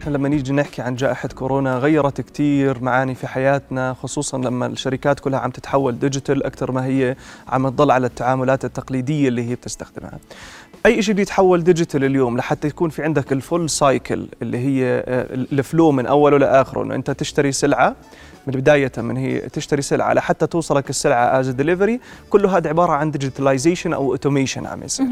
إحنا لما نيجي نحكي عن جائحة كورونا غيرت كتير معاني في حياتنا خصوصا لما الشركات كلها عم تتحول digital أكثر ما هي عم تضل على التعاملات التقليدية اللي هي بتستخدمها. أي شيء يتحول digital اليوم لحتى يكون في عندك ال full cycle اللي هي آه، ال flow من أوله لآخره إنه أنت تشتري سلعة من بداية من هي تشتري سلعة لحتى توصلك السلعة as delivery كله هذا عبارة عن digitalization أو automation عم يصير.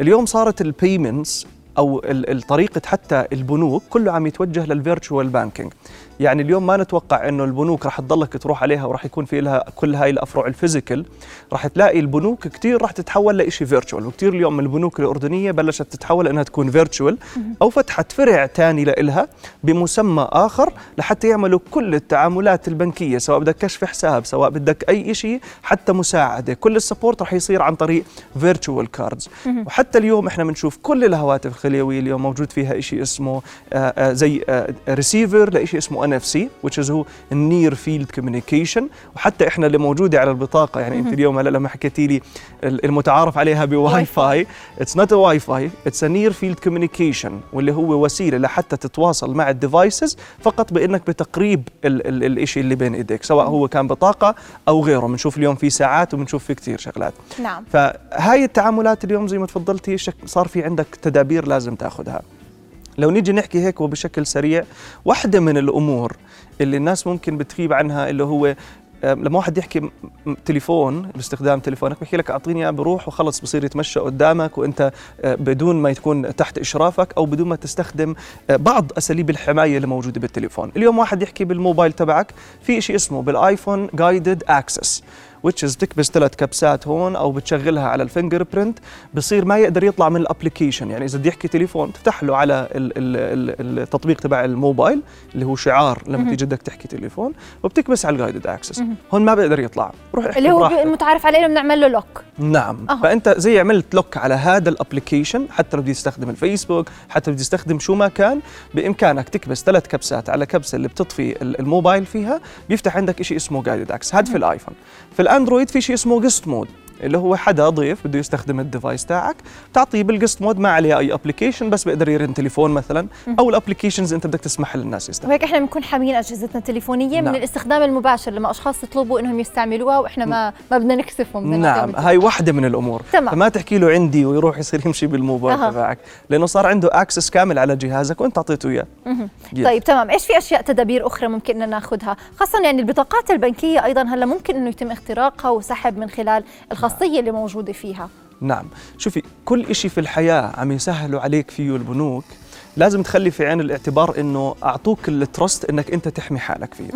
اليوم صارت ال payments أو الطريقة حتى البنوك كله عم يتوجه لل virtual banking. يعني اليوم ما نتوقع إنه البنوك رح تضلك تروح عليها وراح يكون في لها كل هاي الأفرع ال physical. راح تلاقي البنوك كثير راح تتحول لشيء virtual وكثير اليوم من البنوك الأردنية بلشت تتحول إنها تكون virtual أو فتحت فرع ثاني لإلها بمسمى آخر لحتى يعملوا كل التعاملات البنكية سواء بدك كشف حساب سواء بدك أي شيء حتى مساعدة. كل ال support راح يصير عن طريق virtual cards وحتى اليوم إحنا بنشوف كل الهواتف الخليوية اليوم موجود فيها شيء اسمه آه، آه، زي ريسيفر لشيء اسمه NFC which is هو ال near field communication وحتى إحنا اللي موجودة على البطاقة. يعني أنت اليوم هلا لما حكيتي لي ال- المتعارف عليها بواي فاي it's not Wi-Fi it's near field communication واللي هو وسيلة لحتى تتواصل مع ال devices فقط بإنك بتقريب ال- ال- الشيء اللي بين إيديك سواء هو كان بطاقة أو غيره. بنشوف اليوم في ساعات وبنشوف في كثير شغلات. نعم. فهاي التعاملات اليوم زي ما تفضلتي صار في عندك تدابير لازم تاخذها. لو نيجي نحكي هيك وبشكل سريع واحدة من الأمور اللي الناس ممكن بتغيب عنها اللي هو لما واحد يحكي تليفون باستخدام تليفونك بحكي لك أعطيني إياه بروح وخلص بصير يتمشى قدامك وأنت آه، بدون ما تكون تحت إشرافك أو بدون ما تستخدم آه، بعض أساليب الحماية اللي موجودة بالتليفون. اليوم واحد يحكي بالموبايل تبعك في شيء اسمه بالآيفون guided access is تكبس ثلاث كبسات هون أو بتشغلها على ال fingerprint بصير ما يقدر يطلع من ال application يعني إذا بده يحكي تليفون تفتح له على ال ال ال التطبيق تبع الموبايل اللي هو شعار لما تيجي بدك تحكي تليفون وبتكبس على ال guided access هون ما بيقدر يطلع. روح احكي اللي هو. المتعارف عليه إنه بنعمل له lock نعم. أهو. فأنت زي عملت lock على هذا ال application حتى لو بدي يستخدم الفيسبوك حتى لو بدي يستخدم شو ما كان بإمكانك تكبس ثلاث كبسات على كبسة اللي بتطفي ال- الموبايل فيها بيفتح عندك شيء اسمه guided access هذا في الآيفون. في الأندرويد في شيء اسمه guest mode. اللي هو حدا ضيف بده يستخدم ال device تاعك تعطيه بال guest mode ما عليه أي application بس بيقدر يرن تليفون مثلا أو ال applications أنت بدك تسمح للناس يستخدموا وهيك إحنا بنكون حاميين أجهزتنا التليفونية من نعم. الاستخدام المباشر لما أشخاص يطلبوا إنهم يستعملوها وإحنا ما ما بدنا نكسفهم بدنا نعم هاي واحدة من الأمور. تمام. فما تحكي له عندي ويروح يصير يمشي بالموبايل أها. تبعك لأنه صار عنده access كامل على جهازك وأنت أعطيته إياه. Yes. طيب تمام. إيش في أشياء تدابير أخرى ممكن إننا ناخذها؟ خاصة يعني البطاقات البنكية أيضا هلأ ممكن إنه يتم اختراقها وسحب من خلال الخاصية اللي موجودة فيها. نعم. شوفي كل إشي في الحياة عم يسهلوا عليك فيه البنوك. لازم تخلي في عين الاعتبار إنه أعطوك ال trust إنك أنت تحمي حالك فيه.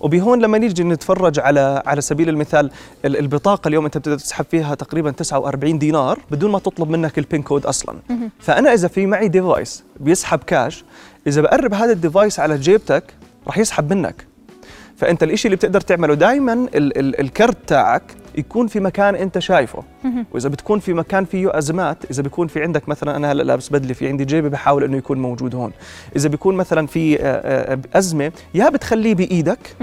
وبهون لما نيجي نتفرج على على سبيل المثال ال- البطاقة اليوم أنت بتقدر تسحب فيها تقريبا 49 دينار بدون ما تطلب منك ال PIN code أصلا. فأنا إذا في معي device بيسحب كاش إذا بقرب هذا ال device على جيبتك راح يسحب منك. فأنت الإشي اللي بتقدر تعمله دائما ال ال الكرت تاعك يكون في مكان أنت شايفه. وإذا بتكون في مكان فيه أزمات إذا بيكون في عندك مثلا أنا هلأ لابس بدله في عندي جيبي بحاول إنه يكون موجود هون. إذا بيكون مثلا في آه، آه، أزمة يا بتخليه بإيدك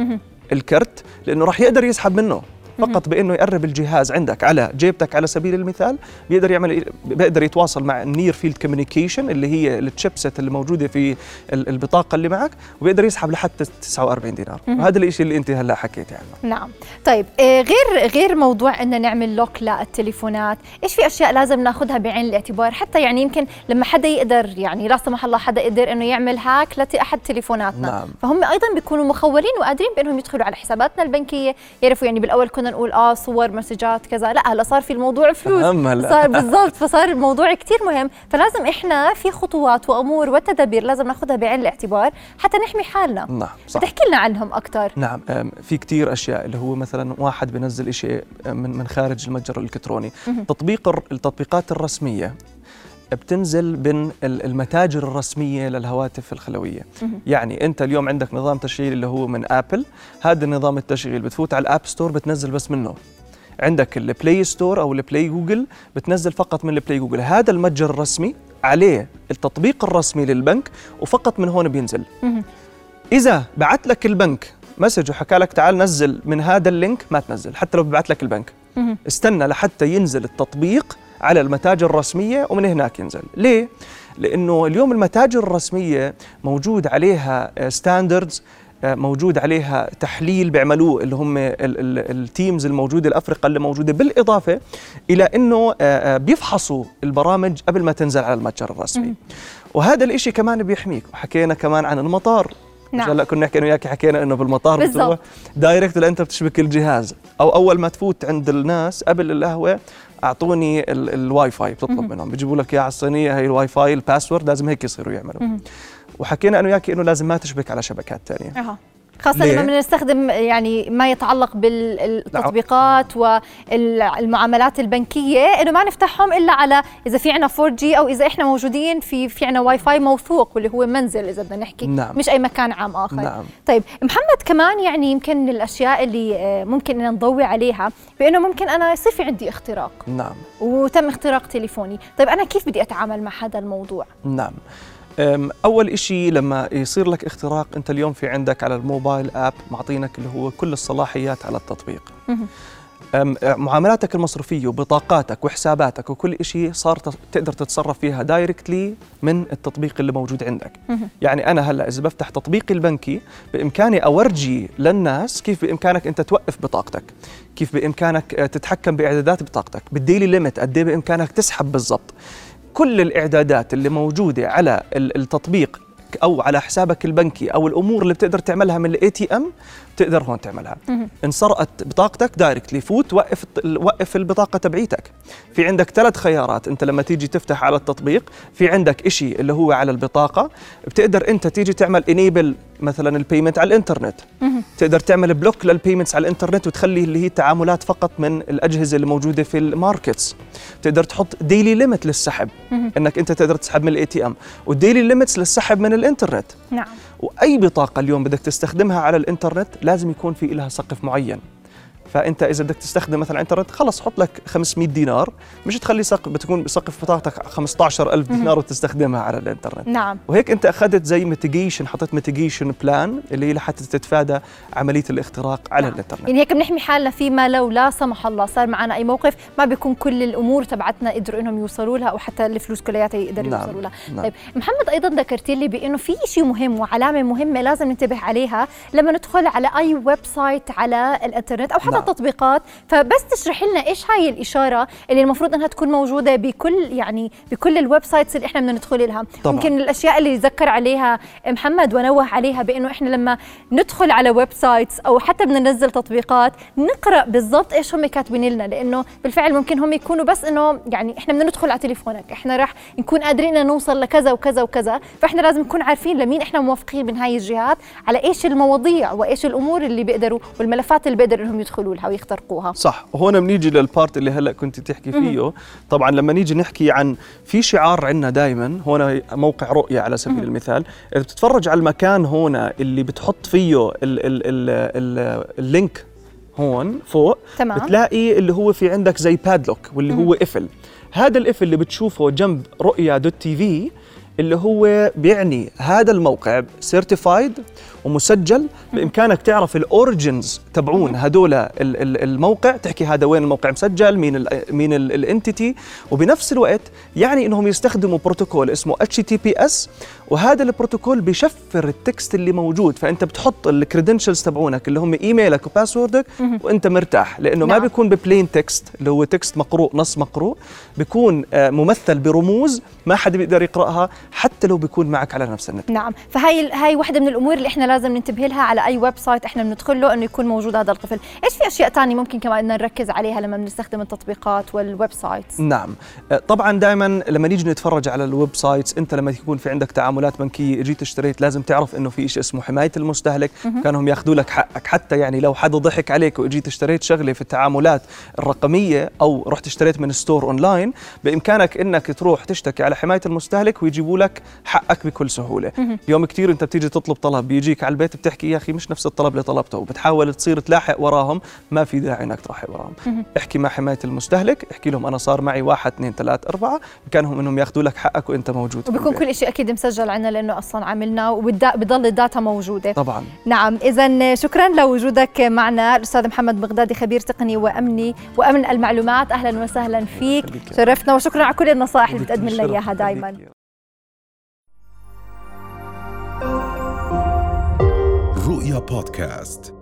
الكرت لأنه راح يقدر يسحب منه. فقط بإنه يقرب الجهاز عندك على جيبتك على سبيل المثال بيقدر يعمل بيقدر يتواصل مع ال near field communication اللي هي ال chipset اللي موجودة في ال- البطاقة اللي معك وبيقدر يسحب لحتى 49 دينار. وهذا الشيء اللي أنت هلأ حكيتي عنه نعم. طيب آه، غير غير موضوع ان نعمل لوك للتليفونات إيش في أشياء لازم ناخذها بعين الاعتبار؟ حتى يعني يمكن لما حدا يقدر يعني لا سمح الله حدا يقدر إنه يعمل هاك لأحد تليفوناتنا. نعم. فهم أيضا بيكونوا مخولين وقادرين بإنهم يدخلوا على حساباتنا البنكية يعرفوا يعني بالأول كنا نقول آه صور مسجات كذا. لا هلا صار في الموضوع فلوس. صار بالضبط فصار الموضوع كثير مهم. فلازم إحنا في خطوات وأمور وتدابير لازم ناخذها بعين الاعتبار حتى نحمي حالنا. نعم صح. تحكي لنا عنهم أكثر نعم في كتير أشياء اللي هو مثلا واحد بينزل شيء من من خارج المتجر الإلكتروني. تطبيق التطبيقات الرسمية بتنزل من ال- المتاجر الرسمية للهواتف الخلوية. يعني انت اليوم عندك نظام تشغيل اللي هو من ابل هذا النظام التشغيل بتفوت على ال App Store بتنزل بس منه. عندك ال Play Store أو ال Play Google بتنزل فقط من ال Play Google هذا المتجر الرسمي عليه التطبيق الرسمي للبنك وفقط من هون بينزل. إذا بعت لك البنك message وحكى لك تعال نزل من هذا ال link ما تنزل حتى لو ببعت لك البنك. استنى لحتى ينزل التطبيق على المتاجر الرسمية ومن هناك ينزل. ليه؟ لأنه اليوم المتاجر الرسمية موجود عليها standards موجود عليها تحليل بيعملوه اللي هم ال teams الموجودة الأفرقة اللي موجودة. بالإضافة إلى إنه آه، آه، بيفحصوا البرامج قبل ما تنزل على المتجر الرسمي. وهذا الإشي كمان بيحميك. وحكينا كمان عن المطار. نعم. هلا كنا نحكي أنا وياك حكينا إنه بالمطار بالضبط. بتروح direct لأنت بتشبك الجهاز. أو أول ما تفوت عند الناس قبل القهوة أعطوني ال- الواي فاي بتطلب منهم. بيجيبوا لك إياه على الصينية هي ال Wi-Fi ال password لازم هيك يصيروا يعملوا. وحكينا أنا وياك إنه لازم ما تشبك على شبكات ثانية. خاصة ليه؟ لما بنستخدم يعني ما يتعلق بالتطبيقات والمعاملات البنكية إنه ما نفتحهم إلا على إذا في عنا 4G أو إذا إحنا موجودين في في عنا واي فاي موثوق واللي هو منزل إذا بدنا نحكي نعم. مش أي مكان عام آخر. نعم. طيب محمد كمان يعني يمكن من الأشياء اللي آه، ممكن إن نضوي عليها بإنه ممكن أنا يصير في عندي اختراق. نعم. وتم اختراق تليفوني. طيب أنا كيف بدي أتعامل مع هذا الموضوع؟ نعم. أول إشي لما يصير لك اختراق أنت اليوم في عندك على الموبايل آب معطينك اللي هو كل الصلاحيات على التطبيق. معاملاتك المصرفية وبطاقاتك وحساباتك وكل شيء صار تقدر تتصرف فيها دايركتلي من التطبيق اللي موجود عندك. يعني أنا هلأ إذا بفتح تطبيقي البنكي بإمكاني أورجي للناس كيف بإمكانك أنت توقف بطاقتك كيف بإمكانك آه، تتحكم بإعدادات بطاقتك بال daily limit قد إيه بإمكانك تسحب بالضبط. كل الإعدادات اللي موجودة على ال- التطبيق أو على حسابك البنكي أو الأمور اللي بتقدر تعملها من ال ATM بتقدر هون تعملها. مهم. ان سرقت بطاقتك directly فوت وقف وقف البطاقة تبعيتك. في عندك ثلاث خيارات أنت لما تيجي تفتح على التطبيق. في عندك إشي اللي هو على البطاقة. بتقدر أنت تيجي تعمل enable مثلا ال payment على الإنترنت. تقدر تعمل block لل payments على الإنترنت وتخلي اللي هي تعاملات فقط من الأجهزة اللي موجودة في ال markets. تقدر تحط daily limit للسحب. إنك أنت تقدر تسحب من ال ATM وال daily limits للسحب من الإنترنت. نعم. وأي بطاقة اليوم بدك تستخدمها على الإنترنت لازم يكون في لها سقف معين. فأنت إذا بدك تستخدم مثلا إنترنت خلص حط لك 500 دينار مش تخلي سقف بتكون سقف بطاقتك 15000 دينار وتستخدمها على الإنترنت نعم وهيك أنت أخذت زي mitigation حطيت mitigation plan اللي هي لحتى تتفادى عملية الاختراق على نعم. الإنترنت يعني هيك بنحمي حالنا فيما لو لا سمح الله صار معنا أي موقف ما بيكون كل الأمور تبعتنا قدروا إنهم يوصلوا لها أو حتى الفلوس كلياتها يقدروا نعم. يوصلوا لها نعم. طيب محمد أيضا ذكرت لي بإنه في شيء مهم وعلامة مهمة لازم ننتبه عليها لما ندخل على أي website على الإنترنت أو حتى نعم. تطبيقات فبس تشرح لنا إيش هاي الإشارة اللي المفروض إنها تكون موجودة بكل يعني بكل ال websites اللي إحنا بدنا ندخل لها طبعاً. يمكن الأشياء اللي ذكر عليها محمد ونوه عليها بإنه إحنا لما ندخل على websites أو حتى بدنا ننزل تطبيقات نقرأ بالضبط إيش هم كاتبين لنا لأنه بالفعل ممكن هم يكونوا بس إنه يعني إحنا بدنا ندخل على تليفونك إحنا راح نكون قادرين نوصل لكذا وكذا وكذا فإحنا لازم نكون عارفين لمين إحنا موافقين من هاي الجهات على إيش المواضيع وإيش الأمور اللي بيقدروا والملفات اللي بيقدروا إنهم يدخلوا لها ويخترقوها صح. وهون بنيجي لل part اللي هلأ كنت تحكي فيه. طبعا لما نيجي نحكي عن في شعار عندنا دائما هون موقع رؤية على سبيل المثال. إذا بتتفرج على المكان هون اللي بتحط فيه ال ال ال ال ال link هون فوق تمام. بتلاقي اللي هو في عندك زي padlock واللي هو قفل هذا القفل اللي بتشوفه جنب رؤيا dot TV اللي هو بيعني هذا الموقع certified ومسجل بإمكانك تعرف ال origins تبعون هدول ال- ال- الموقع. تحكي هذا وين الموقع مسجل مين ال مين ال entity وبنفس الوقت يعني إنهم يستخدموا بروتوكول اسمه HTTPS وهذا البروتوكول بيشفر ال text اللي موجود. فأنت بتحط ال credentials تبعونك اللي هم email ك و password ك وأنت مرتاح. لأنه ما نعم. بيكون ب plain text اللي هو text مقروء نص مقروء. بيكون آه، ممثل برموز ما حد بيقدر يقرأها. حتى لو بيكون معك على نفس النت. نعم. فهاي هاي وحدة من الأمور اللي إحنا لازم ننتبه لها على أي website إحنا بندخل له إنه يكون موجود هذا القفل. إيش في أشياء ثانية ممكن كمان بدنا نركز عليها لما بنستخدم التطبيقات وال websites؟ نعم. آه، طبعا دائما لما نيجي نتفرج على ال websites أنت لما يكون في عندك تعاملات بنكية جيت اشتريت لازم تعرف إنه في شيء اسمه حماية المستهلك. كانهم يأخذوا لك حقك. حتى يعني لو حدا ضحك عليك واجيت اشتريت شغلة في التعاملات الرقمية أو رحت اشتريت من store online بإمكانك إنك تروح تشتكي على حماية المستهلك ويجيبوا يجيبوا لك حقك بكل سهولة. اليوم كثير انت بتيجي تطلب طلب بيجيك على البيت بتحكي يا أخي مش نفس الطلب اللي طلبته وبتحاول تصير تلاحق وراهم ما في داعي إنك تلاحق وراهم. احكي مع حماية المستهلك احكي لهم أنا صار معي واحد اثنين ثلاث أربعة بإمكانهم إنهم ياخذوا لك حقك وإنت موجود وبيكون كل شيء أكيد مسجل عندنا لأنه أصلا عملناه وبضل ال data موجودة. طبعا. نعم اذا شكرا لوجودك معنا الأستاذ محمد بغدادي خبير تقني وأمني وأمن المعلومات. أهلا وسهلا فيك. شرفتنا وشكرا على كل النصائح اللي بتقدم لنا إياها دائما رؤيا بودكاست